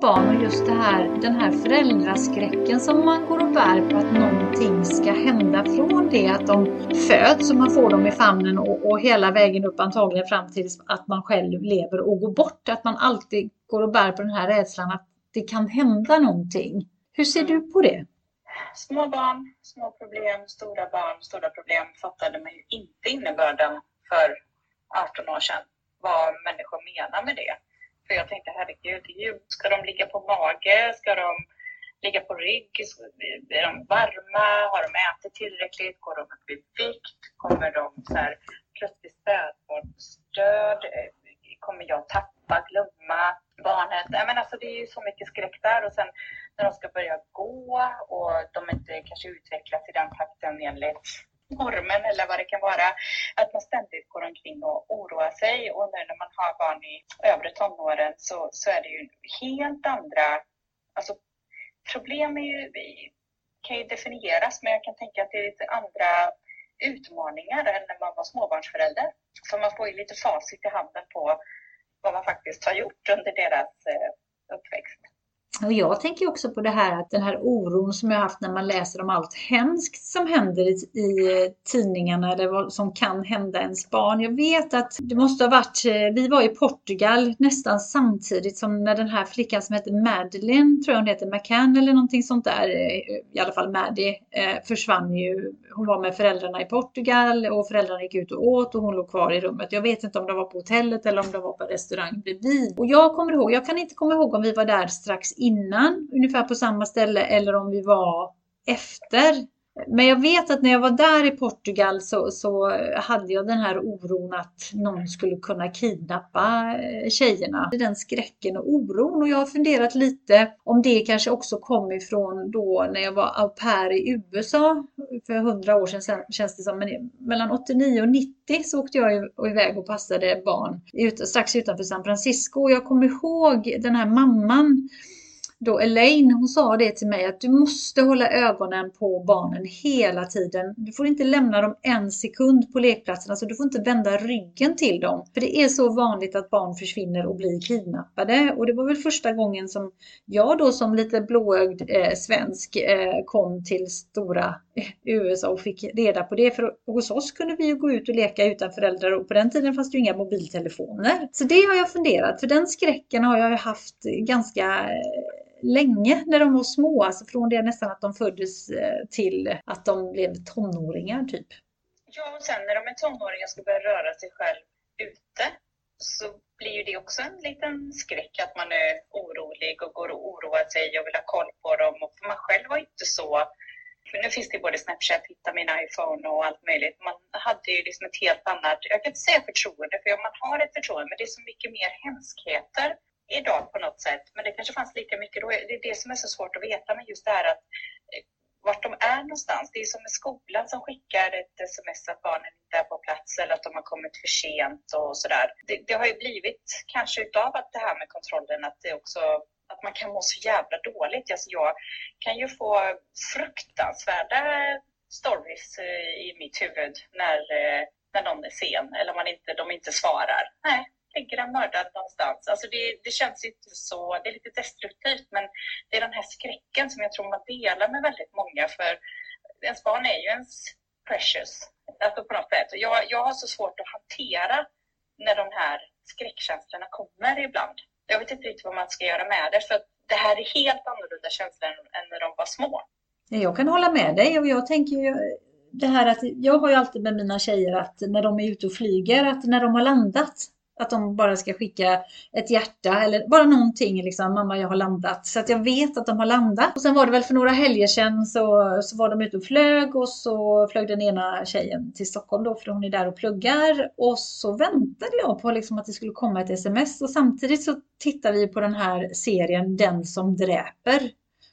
barn och just det här, den här föräldraskräcken som man går och bär på att någonting ska hända från det att de föds och man får dem i famnen och, och hela vägen upp antagligen fram till att man själv lever och går bort. Att man alltid går och bär på den här rädslan att det kan hända någonting. Hur ser du på det? Små barn, små problem, stora barn, stora problem fattade man ju inte innebörden för 18 år sedan. Vad människor menar med det. För jag tänkte herregud, ska de ligga på mage? Ska de ligga på rygg? Är de varma? Har de ätit tillräckligt? Går de upp i vikt? Kommer de så här, plötsligt spädbarnsdöd? Eh, kommer jag tappa, glömma barnet? Nej, men alltså, det är ju så mycket skräck där. Och sen när de ska börja gå och de inte kanske utvecklas i den takten enligt normen eller vad det kan vara. Att man ständigt går omkring och oroar sig och nu när man har barn i övre tonåren så, så är det ju helt andra, alltså problem är ju, kan ju definieras men jag kan tänka att det är lite andra utmaningar än när man var småbarnsförälder. Så man får ju lite facit i handen på vad man faktiskt har gjort under deras eh, uppväxt. Och jag tänker också på det här att den här oron som jag haft när man läser om allt hemskt som händer i, i tidningarna eller vad som kan hända ens barn. Jag vet att det måste ha varit, eh, vi var i Portugal nästan samtidigt som när den här flickan som heter Madeleine, tror jag hon heter, McCann eller någonting sånt där, eh, i alla fall Maddie, eh, försvann ju. Hon var med föräldrarna i Portugal och föräldrarna gick ut och åt och hon låg kvar i rummet. Jag vet inte om de var på hotellet eller om de var på restaurang bredvid. Och jag kommer ihåg, jag kan inte komma ihåg om vi var där strax innan ungefär på samma ställe, eller om vi var efter. Men jag vet att när jag var där i Portugal så, så hade jag den här oron att någon skulle kunna kidnappa eh, tjejerna. Den skräcken och oron och jag har funderat lite om det kanske också kom ifrån då när jag var au pair i USA för hundra år sedan känns det som. Men mellan 89 och 90 så åkte jag iväg och passade barn strax utanför San Francisco. Och jag kommer ihåg den här mamman då Elaine, hon sa det till mig att du måste hålla ögonen på barnen hela tiden. Du får inte lämna dem en sekund på lekplatsen, alltså du får inte vända ryggen till dem. För det är så vanligt att barn försvinner och blir kidnappade. Och det var väl första gången som jag då som lite blåögd eh, svensk eh, kom till stora eh, USA och fick reda på det. För hos oss kunde vi ju gå ut och leka utan föräldrar och på den tiden fanns det ju inga mobiltelefoner. Så det har jag funderat, för den skräcken har jag haft ganska eh, länge när de var små, alltså från det nästan att de föddes eh, till att de blev tonåringar typ. Ja, och sen när de är tonåringar ska börja röra sig själv ute så blir ju det också en liten skräck att man är orolig och går och oroar sig och vill ha koll på dem. Och för man själv var inte så för nu finns det både Snapchat, hitta min iPhone och allt möjligt. Man hade ju liksom ett helt annat, jag kan inte säga förtroende, för man har ett förtroende, men det är så mycket mer hemskheter idag på något sätt. Men det kanske fanns lika mycket då. Det är det som är så svårt att veta med just det här att eh, vart de är någonstans. Det är som med skolan som skickar ett sms att barnen inte är på plats eller att de har kommit för sent och sådär. Det, det har ju blivit kanske utav att det här med kontrollen att det också att man kan må så jävla dåligt. Alltså jag kan ju få fruktansvärda stories eh, i mitt huvud när, eh, när någon är sen eller man inte, de inte svarar. Nej, ligger en mördad någonstans. Alltså det, det känns inte så, det är lite destruktivt men det är den här skräcken som jag tror man delar med väldigt många för ens barn är ju ens precious. Alltså på något sätt. Jag, jag har så svårt att hantera när de här skräckkänslorna kommer ibland. Jag vet inte riktigt vad man ska göra med det för det här är helt annorlunda känslor än när de var små. Jag kan hålla med dig och jag tänker ju det här att jag har ju alltid med mina tjejer att när de är ute och flyger, att när de har landat att de bara ska skicka ett hjärta eller bara någonting liksom, mamma jag har landat. Så att jag vet att de har landat. Och sen var det väl för några helger sedan så, så var de ute och flög och så flög den ena tjejen till Stockholm då för hon är där och pluggar. Och så väntade jag på liksom att det skulle komma ett sms och samtidigt så tittar vi på den här serien Den som dräper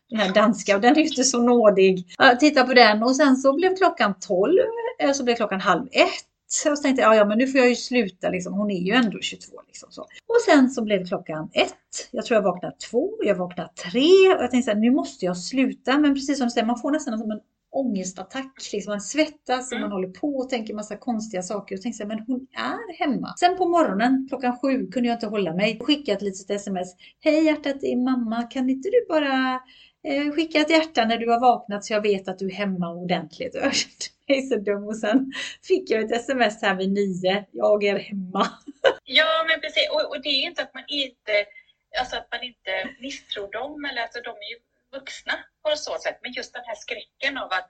den här danska och den är ju inte så nådig. Jag på den och sen så blev klockan 12, eh, så blev klockan halv ett och så tänkte jag, ja, ja men nu får jag ju sluta liksom. Hon är ju ändå 22 liksom så. Och sen så blev klockan ett. Jag tror jag vaknade två, jag vaknade tre och jag tänkte så här, nu måste jag sluta. Men precis som du säger, man får nästan som en ångestattack. Liksom man svettas och Mm. man håller på och tänker massa konstiga saker. Och tänkte så här, men hon är hemma. Sen på morgonen klockan sju kunde jag inte hålla mig. Skicka ett litet sms. Hej hjärtat, det är mamma. Kan inte du bara Eh, skicka ett hjärta när du har vaknat så jag vet att du är hemma ordentligt. Och Jag kände mig så dum och sen fick jag ett sms här vid nio. Jag är hemma. Ja, men precis. Och, och det är ju inte att man inte, alltså att man inte misstror dem, eller alltså de är ju vuxna på så sätt. Men just den här skräcken av att,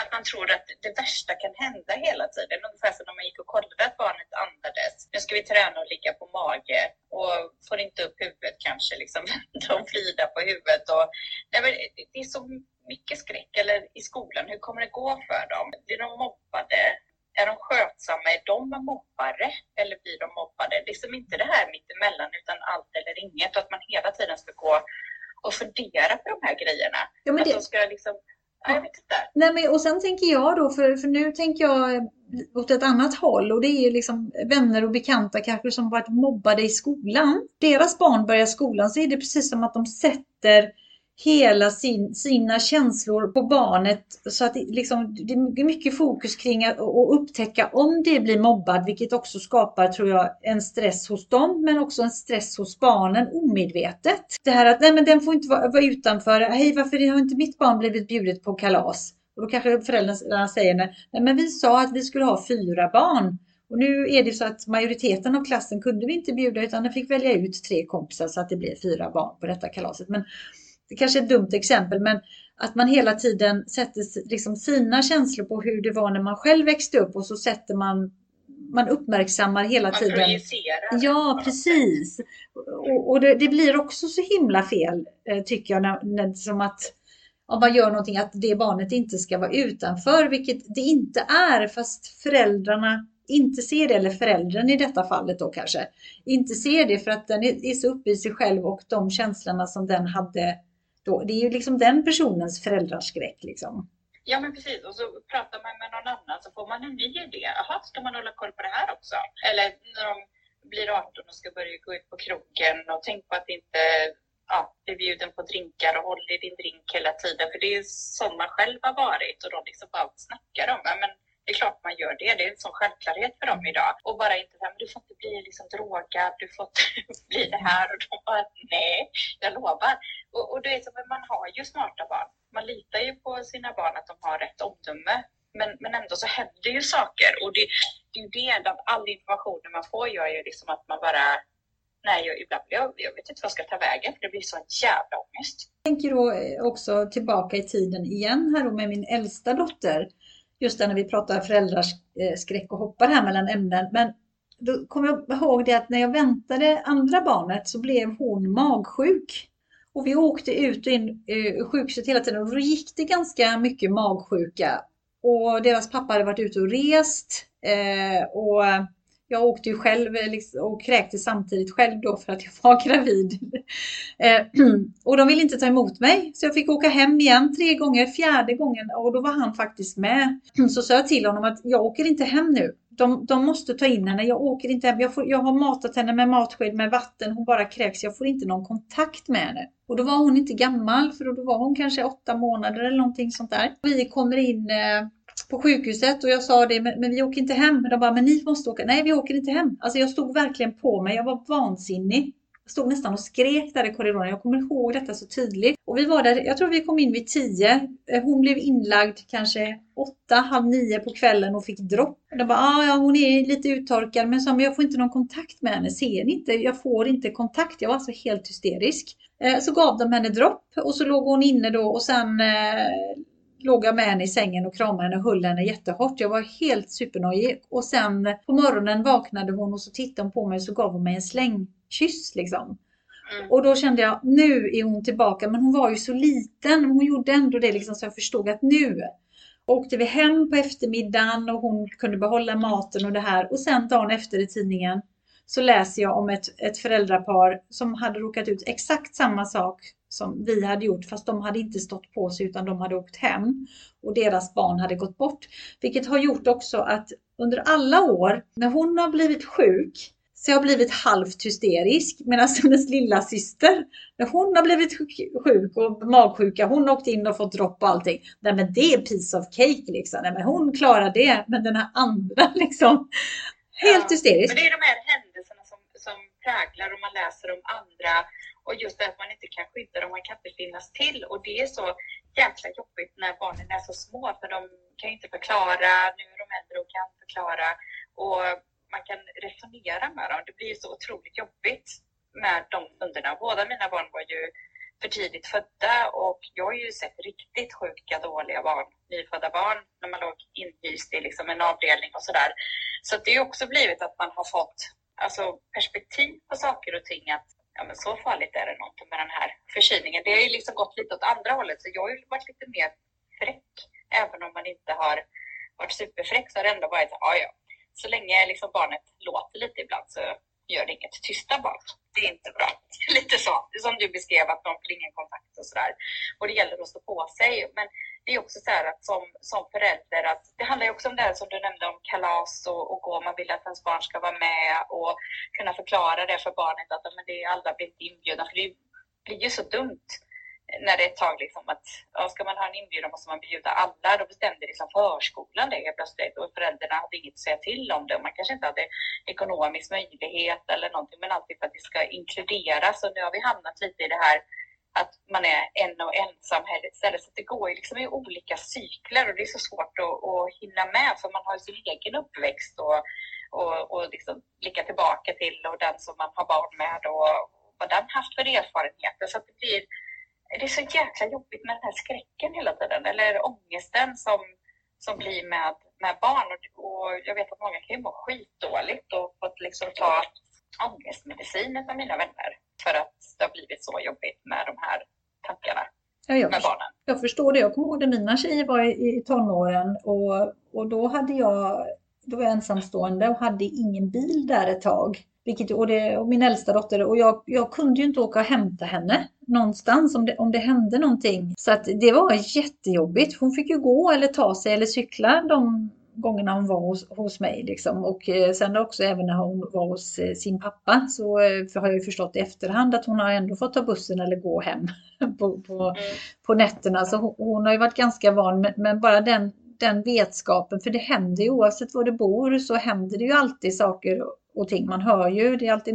att man tror att det värsta kan hända hela tiden. Ungefär som när man gick och kollade att barnet andades. Nu ska vi träna och ligga på mage och får inte upp huvudet kanske, liksom de Frida på huvudet. Och, nej, men det- det är så mycket skräck. Eller i skolan, hur kommer det gå för dem? Blir de mobbade? Är de skötsamma? Är de mobbare? Eller blir de mobbade? Det liksom inte det här mittemellan utan allt eller inget. Och att man hela tiden ska gå och fundera på de här grejerna. Ja, men att det, de ska liksom, jag vet inte. Nej, men, och sen tänker jag då, för, för nu tänker jag åt ett annat håll och det är liksom vänner och bekanta kanske som varit mobbade i skolan. Deras barn börjar skolan så är det precis som att de sätter hela sin, sina känslor på barnet så att det, liksom, det är mycket fokus kring att att upptäcka om det blir mobbad, vilket också skapar, tror jag, en stress hos dem, men också en stress hos barnen omedvetet. Det här att nej, men den får inte vara, vara utanför. Hej, varför har inte mitt barn blivit bjudet på kalas? Och då kanske föräldrarna säger nej, men vi sa att vi skulle ha fyra barn. Och nu är det så att majoriteten av klassen kunde vi inte bjuda utan den fick välja ut tre kompisar så att det blev fyra barn på detta kalaset. Men det kanske är ett dumt exempel, men att man hela tiden sätter liksom sina känslor på hur det var när man själv växte upp och så sätter man man uppmärksammar hela Man tiden. projicerar. Ja, precis. Och, och det, det, blir också så himla fel, eh, tycker jag, när, när, som att om man gör någonting att det barnet inte ska vara utanför, vilket det inte är, fast föräldrarna inte ser det, eller föräldern i detta fallet då kanske, inte ser det för att den är, är så uppe i sig själv och de känslorna som den hade då. Det är ju liksom den personens föräldraskräck liksom. Ja, men precis. Och så pratar man med någon annan så får man en ny idé. Jaha, ska man hålla koll på det här också? Eller när de blir 18 och ska börja gå ut på krogen och tänk på att inte ja, bli bjuden på drinkar och håll i din drink hela tiden. För det är som man själv har varit och de liksom bara snackar om ja, men det är klart man gör det. Det är en sån självklarhet för dem idag. Och bara inte men du får inte bli liksom drogad, du får inte bli det här. Och de bara nej, jag lovar. Och, och det är som, man har ju smarta barn. Man litar ju på sina barn att de har rätt omdöme. Men, men ändå så händer ju saker. Och det, det är ju det, att all information man får gör ju liksom att man bara Nej, jag, ibland jag, jag vet inte vad jag ska ta vägen för det blir så en jävla ångest. Jag tänker då eh, också tillbaka i tiden igen här då med min äldsta dotter. Just när vi pratar föräldraskräck eh, och hoppar här mellan ämnen. Men då kommer jag ihåg det att när jag väntade andra barnet så blev hon magsjuk. Och vi åkte ut och in i sjukhuset hela tiden och då gick det ganska mycket magsjuka. Och deras pappa hade varit ute och rest. Eh, och jag åkte ju själv eh, liksom, och kräkte samtidigt själv då för att jag var gravid. Eh, och de ville inte ta emot mig så jag fick åka hem igen tre gånger. Fjärde gången och då var han faktiskt med. Så sa jag till honom att jag åker inte hem nu. De, de måste ta in henne. Jag åker inte hem. Jag, får, jag har matat henne med matsked med vatten. Hon bara kräks. Jag får inte någon kontakt med henne. Och då var hon inte gammal för då var hon kanske åtta månader eller någonting sånt där. Vi kommer in eh, på sjukhuset och jag sa det, men, men vi åker inte hem. De bara, men ni måste åka. Nej, vi åker inte hem. Alltså jag stod verkligen på mig. Jag var vansinnig. Jag stod nästan och skrek där i korridoren. Jag kommer ihåg detta så tydligt. Och vi var där, jag tror vi kom in vid tio. Eh, hon blev inlagd kanske åtta, halv nio på kvällen och fick dropp. De bara, ah, ja hon är lite uttorkad men som jag får inte någon kontakt med henne. Ser ni inte? Jag får inte kontakt. Jag var alltså helt hysterisk. Eh, så gav de henne dropp och så låg hon inne då och sen eh, låg jag med henne i sängen och kramade henne och höll henne jättehårt. Jag var helt supernojig. Och sen på morgonen vaknade hon och så tittade hon på mig och så gav hon mig en släng slängkyss liksom. Mm. Och då kände jag, nu är hon tillbaka. Men hon var ju så liten. Hon gjorde ändå det liksom så jag förstod att nu åkte vi hem på eftermiddagen och hon kunde behålla maten och det här. Och sen dagen efter i tidningen så läser jag om ett, ett föräldrapar som hade råkat ut exakt samma sak som vi hade gjort fast de hade inte stått på sig utan de hade åkt hem och deras barn hade gått bort. Vilket har gjort också att under alla år när hon har blivit sjuk Så jag har blivit halvt hysterisk. Medan hennes lilla syster, när hon har blivit sjuk och magsjuka, hon har åkt in och fått dropp och allting. Nej men det är piece of cake liksom. Nej men hon klarar det. Men den här andra liksom, helt ja, hysterisk. Men det är de här händelserna som, som präglar och man läser om andra och just det att man inte kan skydda dem, man kan inte finnas till. Och det är så jäkla jobbigt när barnen är så små för de kan inte förklara, nu är de äldre och kan förklara. Och man kan resonera med dem. Det blir så otroligt jobbigt med de stunderna. Båda mina barn var ju för tidigt födda och jag har ju sett riktigt sjuka, dåliga barn, nyfödda barn, när man låg inhyst i liksom en avdelning och sådär. Så det har också blivit att man har fått alltså, perspektiv på saker och ting. Att ja, men så farligt är det nog inte med den här förkylningen. Det har ju liksom gått lite åt andra hållet, så jag har ju varit lite mer fräck. Även om man inte har varit superfräck så har det ändå varit, ja ja, så länge liksom barnet låter lite ibland så gör det inget. Tysta barn, det är inte bra. Lite så, som du beskrev att de får ingen kontakt och sådär. Och det gäller att stå på sig. Men det är också så här att som, som förälder, att det handlar ju också om det här som du nämnde om kalas och, och gå. Man vill att ens barn ska vara med och kunna förklara det för barnet att men det är alla blir inte inbjudna. För det blir ju så dumt när det är ett tag liksom att ja, ska man ha en inbjudan måste man bjuda alla. Då bestämde liksom förskolan det helt plötsligt och föräldrarna hade inget att säga till om det och man kanske inte hade ekonomisk möjlighet eller någonting men alltid för att det ska inkluderas och nu har vi hamnat lite i det här att man är en och ensam här istället. Så det går ju liksom i olika cykler och det är så svårt att, att hinna med för man har sin egen uppväxt och, och, och liksom blicka tillbaka till och den som man har barn med och vad den haft för erfarenheter. Så det blir det är så jäkla jobbigt med den här skräcken hela tiden, eller ångesten som, som blir med, med barn. Och, och jag vet att många kan ju må skitdåligt och fått liksom ta ångestmedicin av mina vänner för att det har blivit så jobbigt med de här tankarna. Ja, jag, med barnen. jag förstår det. Jag kommer ihåg när mina tjejer var i, i tonåren och, och då hade jag då var jag ensamstående och hade ingen bil där ett tag. Vilket, och, det, och min äldsta dotter och jag, jag kunde ju inte åka och hämta henne någonstans om det, om det hände någonting. Så att det var jättejobbigt. Hon fick ju gå eller ta sig eller cykla de gångerna hon var hos, hos mig. Liksom. Och eh, sen också även när hon var hos eh, sin pappa så eh, har jag ju förstått i efterhand att hon har ändå fått ta bussen eller gå hem på, på, mm. på nätterna. Så hon, hon, har ju varit ganska van men, men bara den, den vetskapen, för det händer ju oavsett var du bor så händer det ju alltid saker och ting. Man hör ju, det är alltid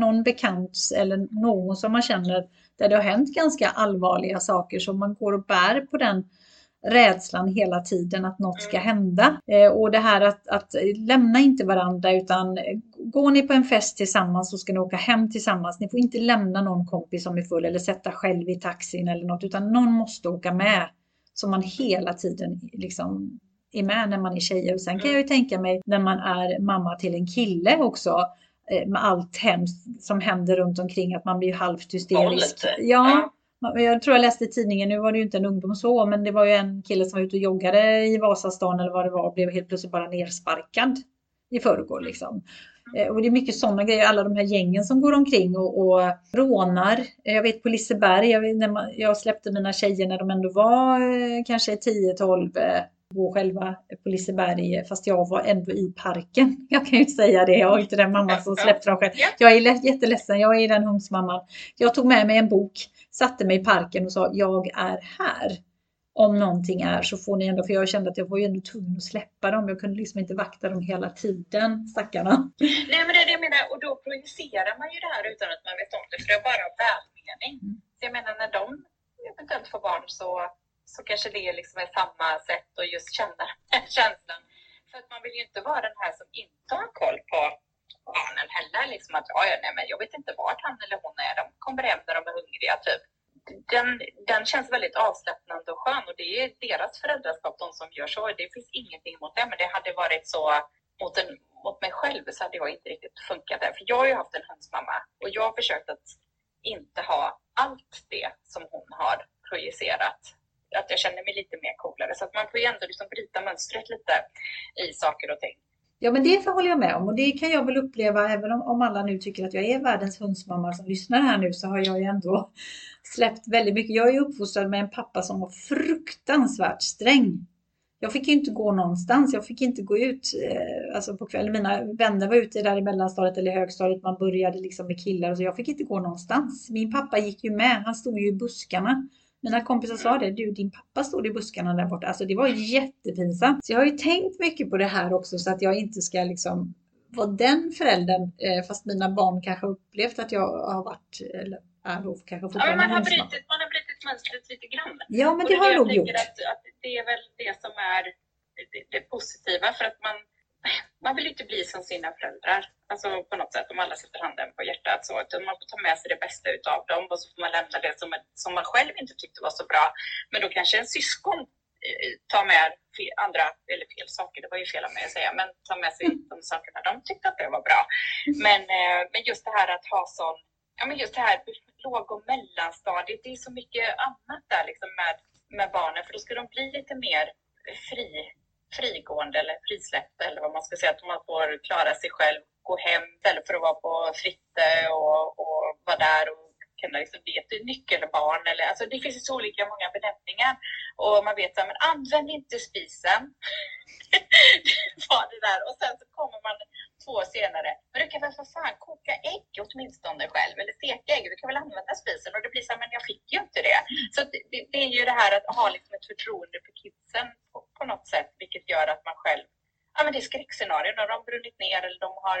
någon bekant eller någon som man känner där det har hänt ganska allvarliga saker så man går och bär på den rädslan hela tiden att något ska hända. Eh, och det här att, att lämna inte varandra utan går ni på en fest tillsammans så ska ni åka hem tillsammans. Ni får inte lämna någon kompis som är full eller sätta själv i taxin eller något utan någon måste åka med. Så man hela tiden liksom är med när man är tjejer. Och sen kan jag ju tänka mig när man är mamma till en kille också med allt hemskt som händer runt omkring att man blir halvt hysterisk. Ja, jag tror jag läste i tidningen, nu var det ju inte en ungdom så, men det var ju en kille som var ute och joggade i Vasastan eller vad det var och blev helt plötsligt bara nersparkad i förrgår liksom. Eh, och det är mycket sådana grejer, alla de här gängen som går omkring och, och rånar. Jag vet på Liseberg, jag, när man, jag släppte mina tjejer när de ändå var eh, kanske 10-12 gå själva på Liseberg fast jag var ändå i parken. Jag kan ju säga det, jag är inte den mamma som släppte dem själv. Jag är jätteledsen, jag är den hundsmamman. Jag tog med mig en bok, satte mig i parken och sa jag är här. Om någonting är så får ni ändå, för jag kände att jag var ju ändå tvungen att släppa dem. Jag kunde liksom inte vakta dem hela tiden, stackarna. Nej men det är det jag menar, och då projicerar man ju det här utan att man vet om det, för det är bara välmening. Mm. Så jag menar när de eventuellt får barn så så kanske det liksom är samma sätt att just känna den känslan. För att man vill ju inte vara den här som inte har koll på barnen heller. Liksom att ja, nej, men jag vet inte vart han eller hon är. De kommer hem när de är hungriga. Typ. Den, den känns väldigt avslappnande och skön och det är deras föräldraskap, de som gör så. Det finns ingenting mot det, men det hade varit så mot, en, mot mig själv så hade jag inte riktigt funkat där. För jag har ju haft en hönsmamma och jag har försökt att inte ha allt det som hon har projicerat att jag känner mig lite mer coolare. Så att man får ju ändå liksom bryta mönstret lite i saker och ting. Ja, men det håller jag med om och det kan jag väl uppleva även om, om alla nu tycker att jag är världens hundsmamma som lyssnar här nu så har jag ju ändå släppt väldigt mycket. Jag är uppfostrad med en pappa som var fruktansvärt sträng. Jag fick ju inte gå någonstans. Jag fick inte gå ut eh, alltså på kvällen. Mina vänner var ute där i mellanstadiet eller högstadiet. Man började liksom med killar så jag fick inte gå någonstans. Min pappa gick ju med. Han stod ju i buskarna. Mina kompisar sa det, du din pappa stod i buskarna där borta. Alltså det var jättepinsamt. Så jag har ju tänkt mycket på det här också så att jag inte ska liksom vara den föräldern eh, fast mina barn kanske upplevt att jag har varit eller är då kanske ja, men man har brutit, man har brutit mönstret lite grann. Ja, men det, det har jag nog gjort. Att, att det är väl det som är det, det, positiva för att man, man vill inte bli som sina föräldrar. Alltså på något sätt om alla sätter handen på hjärtat så att man får ta med sig det bästa utav dem och så får man lämna det som, som man själv inte tyckte var så bra. Men då kanske en syskon eh, tar med fel, andra, eller fel saker, det var ju fel av mig att säga, men tar med sig de sakerna de tyckte att det var bra. Men, eh, men just det här att ha sån, ja men just det här låg och mellanstadiet, det är så mycket annat där liksom med, med barnen, för då ska de bli lite mer fri, frigående eller frisläppt eller vad man ska säga, att man får klara sig själv, gå hem istället för att vara på Fritte och, och vara där och kunna liksom det, ett nyckelbarn. Eller, alltså det finns så olika många benämningar och man vet att men använd inte spisen. var det där. Och sen så kommer man två år senare. Men du kan väl för fan koka ägg åtminstone själv eller steka ägg. Du kan väl använda spisen? Och det blir så här, men jag fick ju inte det. Så det, det är ju det här att ha liksom ett förtroende för kidsen på, på något sätt, vilket gör att man själv Ja, men det är skräckscenarion. De har brunnit ner eller de har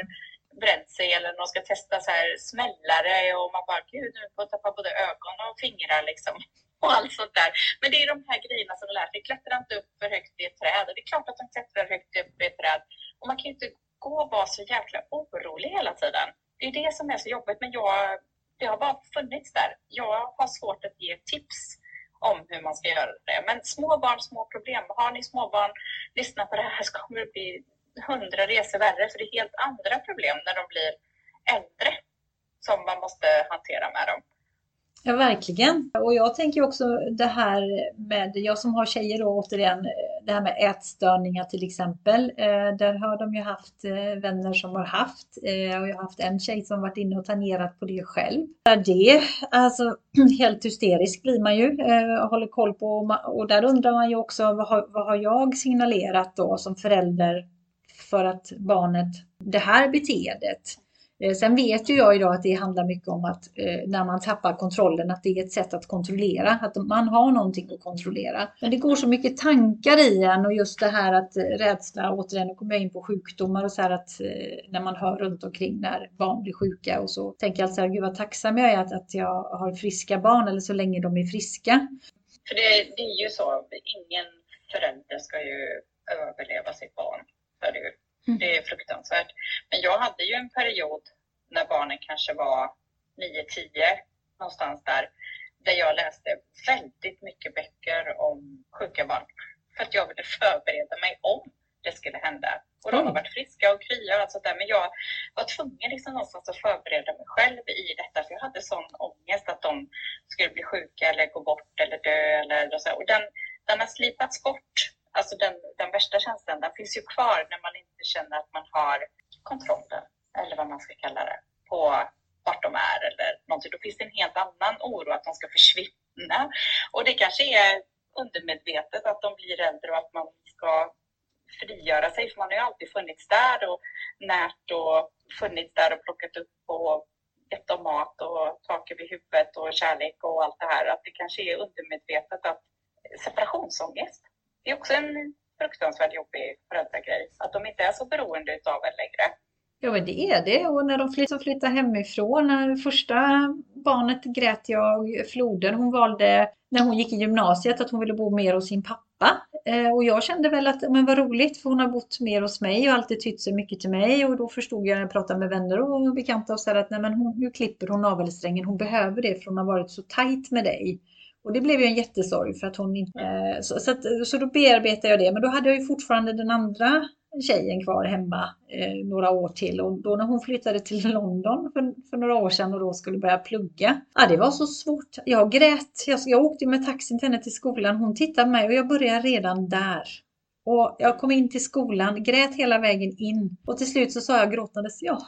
bränt sig eller de ska testa så här smällare och man bara gud nu får jag tappa både ögon och fingrar liksom. Och allt sånt där. Men det är de här grejerna som de lär sig. Klättra inte upp för högt i ett träd. Och det är klart att de klättrar högt upp i ett träd. Och man kan ju inte gå och vara så jäkla orolig hela tiden. Det är det som är så jobbigt. Men jag, det har bara funnits där. Jag har svårt att ge tips om hur man ska göra det. Men små barn, små problem. Har ni småbarn, lyssna på det här så kommer det bli hundra resor värre. För det är helt andra problem när de blir äldre som man måste hantera med dem. Ja, verkligen. Och jag tänker också det här med, jag som har tjejer då återigen, det här med ätstörningar till exempel. Eh, där har de ju haft eh, vänner som har haft eh, och jag har haft en tjej som varit inne och tangerat på det själv. Det, alltså helt hysterisk blir man ju eh, och håller koll på och där undrar man ju också vad har, vad har jag signalerat då som förälder för att barnet, det här beteendet eh, sen vet ju jag idag att det handlar mycket om att eh, när man tappar kontrollen, att det är ett sätt att kontrollera, att man har någonting att kontrollera. Men det går så mycket tankar i en och just det här att eh, rädsla, återigen, nu kommer jag in på sjukdomar och så här att när man hör runt omkring när barn blir sjuka och så tänker jag så här, gud vad tacksam jag är att, att jag har friska barn eller så länge de är friska. För det, det är ju så, ingen förälder ska ju överleva sitt barn. Det Mm. Det är fruktansvärt. Men jag hade ju en period när barnen kanske var 9-10 någonstans där, där jag läste väldigt mycket böcker om sjuka barn. För att jag ville förbereda mig om det skulle hända. Och de har varit friska och krya och allt sånt där. Men jag var tvungen liksom någonstans att förbereda mig själv i detta. För jag hade sån ångest att de skulle bli sjuka eller gå bort eller dö. Eller så. Och den, den har slipats bort alltså den, den värsta känslan, den finns ju kvar när man inte känner att man har kontrollen, eller vad man ska kalla det, på vart de är eller någonting. Då finns det en helt annan oro att de ska försvinna. Och det kanske är undermedvetet att de blir äldre och att man ska frigöra sig, för man har ju alltid funnits där och närt och funnits där och plockat upp och gett dem mat och tak över huvudet och kärlek och allt det här. Att det kanske är undermedvetet att separationsångest det är också en fruktansvärt jobbig föräldragrej. Att de inte är så beroende av en längre. Ja, men det är det. Och när de flyttade, flyttade hemifrån, när första barnet grät jag, Floden, hon valde när hon gick i gymnasiet att hon ville bo mer hos sin pappa. Eh, och jag kände väl att, men vad roligt, för hon har bott mer hos mig och alltid tytt sig mycket till mig. Och då förstod jag när jag pratade med vänner och bekanta och så här att nej, men hon, nu klipper hon navelsträngen, hon behöver det för hon har varit så tajt med dig. Och det blev ju en jättesorg för att hon inte... Eh, så, så, att, så då bearbetade jag det. Men då hade jag ju fortfarande den andra tjejen kvar hemma eh, några år till. Och då när hon flyttade till London för, för, några år sedan och då skulle börja plugga. Ja, det var så svårt. Jag grät. Jag, jag åkte med taxin till henne till skolan. Hon tittade på mig och jag började redan där. Och jag kom in till skolan, grät hela vägen in. Och till slut så sa jag gråtandes, ja,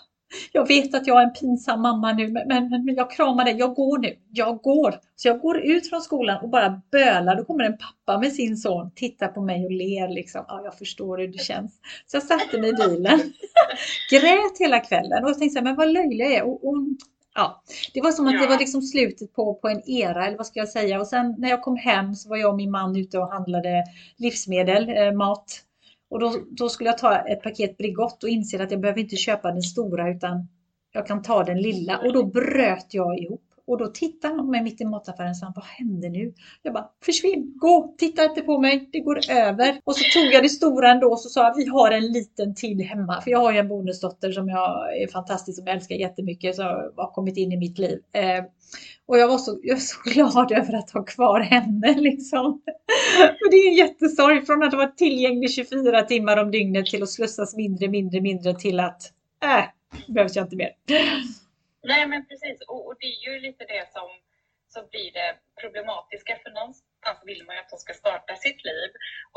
jag vet att jag är en pinsam mamma nu, men, men, men jag kramar dig. Jag går nu. Jag går. Så jag går ut från skolan och bara bölar. Då kommer en pappa med sin son, tittar på mig och ler liksom. Ja, jag förstår hur det känns. Så jag satte mig i bilen, grät hela kvällen och jag tänkte så här, men vad löjlig jag är. Och, och, ja, det var som att det var liksom slutet på, på en era, eller vad ska jag säga. Och sen när jag kom hem så var jag och min man ute och handlade livsmedel, eh, mat och då, då skulle jag ta ett paket Bregott och inser att jag behöver inte köpa den stora utan jag kan ta den lilla. Och då bröt jag ihop. Och då tittar han på mig mitt i mataffären och sa, vad händer nu? Jag bara, försvinn, gå, titta inte på mig, det går över. Och så tog jag det stora ändå och så sa vi har en liten till hemma. För jag har ju en bonusdotter som jag är fantastisk, som jag älskar jättemycket, som har kommit in i mitt liv. Eh, och jag var så, jag var så glad över att ha kvar henne liksom. För det är en jättesorg från att vara tillgänglig 24 timmar om dygnet till att slussas mindre, mindre, mindre till att äh, behövs jag inte mer. Nej men precis och, och, det är ju lite det som, som blir det problematiska för någonstans vill man ju att de ska starta sitt liv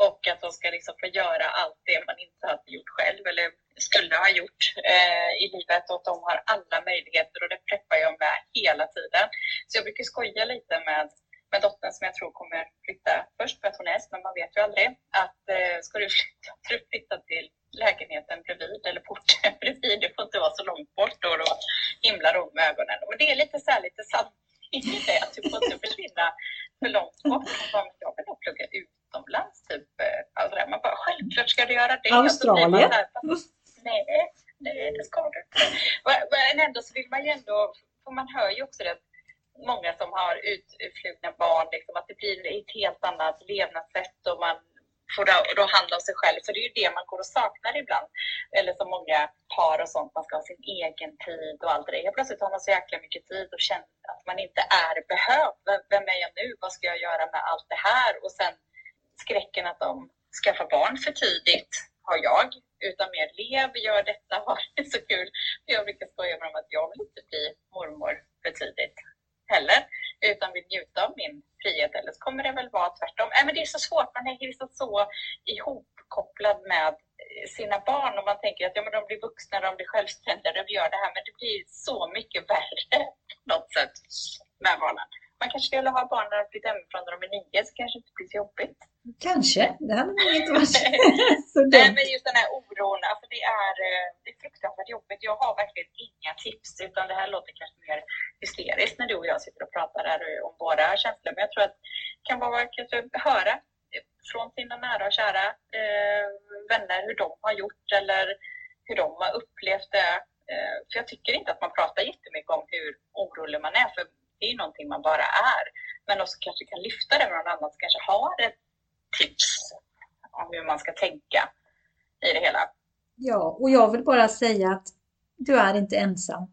och att de ska liksom få göra allt det man inte hade gjort själv eller skulle ha gjort eh, i livet och att de har alla möjligheter och det preppar jag med hela tiden. Så jag brukar skoja lite med, med dottern som jag tror kommer flytta först för att hon är men man vet ju aldrig att eh, ska du flytta, du flytta till lägenheten bredvid eller porten bredvid, det får inte vara så långt bort och då himlar hon med ögonen. Men det är lite så här, lite sant i det att du får inte försvinna för långt bort. Man bara, jag vill nog plugga utomlands typ. Eh, alltså, man bara, självklart ska du göra det. Australien? nej, nej, det ska du inte. Men ändå så vill man ju ändå, för man hör ju också det många som har utflugna barn, liksom, att det blir ett helt annat levnadssätt och man får då hand om sig själv. Så det är ju det man går och saknar ibland. Eller som många par och sånt, man ska ha sin egen tid och allt det där. Plötsligt har man så jäkla mycket tid och känner att man inte är behövd. Vem är jag nu? Vad ska jag göra med allt det här? Och sen skräcken att de skaffar barn för tidigt har jag. Utan mer lev, gör detta, ha det så kul. Jag brukar skoja med dem att jag vill inte bli mormor för tidigt heller, utan vill njuta av min frihet. Eller så kommer det väl vara tvärtom. Äh, men det är så svårt, man är liksom så ihopkopplad med sina barn och man tänker att ja, men de blir vuxna, de blir självständiga, de gör det här, men det blir så mycket värre på något sätt med barnen. Man kanske skulle ha barnen när de flyttar hemifrån när de är nio, så kanske det inte blir så jobbigt. Kanske, det hade nog inte varit så dumt. Nej, men just den här oron, alltså det är, eh, det är fruktansvärt jobbigt. Jag har verkligen inga tips, utan det här låter kanske mer hysteriskt när du och jag sitter och pratar här om våra känslor. Men jag tror att det kan vara kanske höra från sina nära och kära eh, vänner hur de har gjort eller hur de har upplevt det. Eh, för jag tycker inte att man pratar jättemycket om hur orolig man är, för det är någonting man bara är. Men också kanske kan lyfta det med någon annan som kanske har ett tips om hur man ska tänka i det hela. Ja, och jag vill bara säga att du är inte ensam.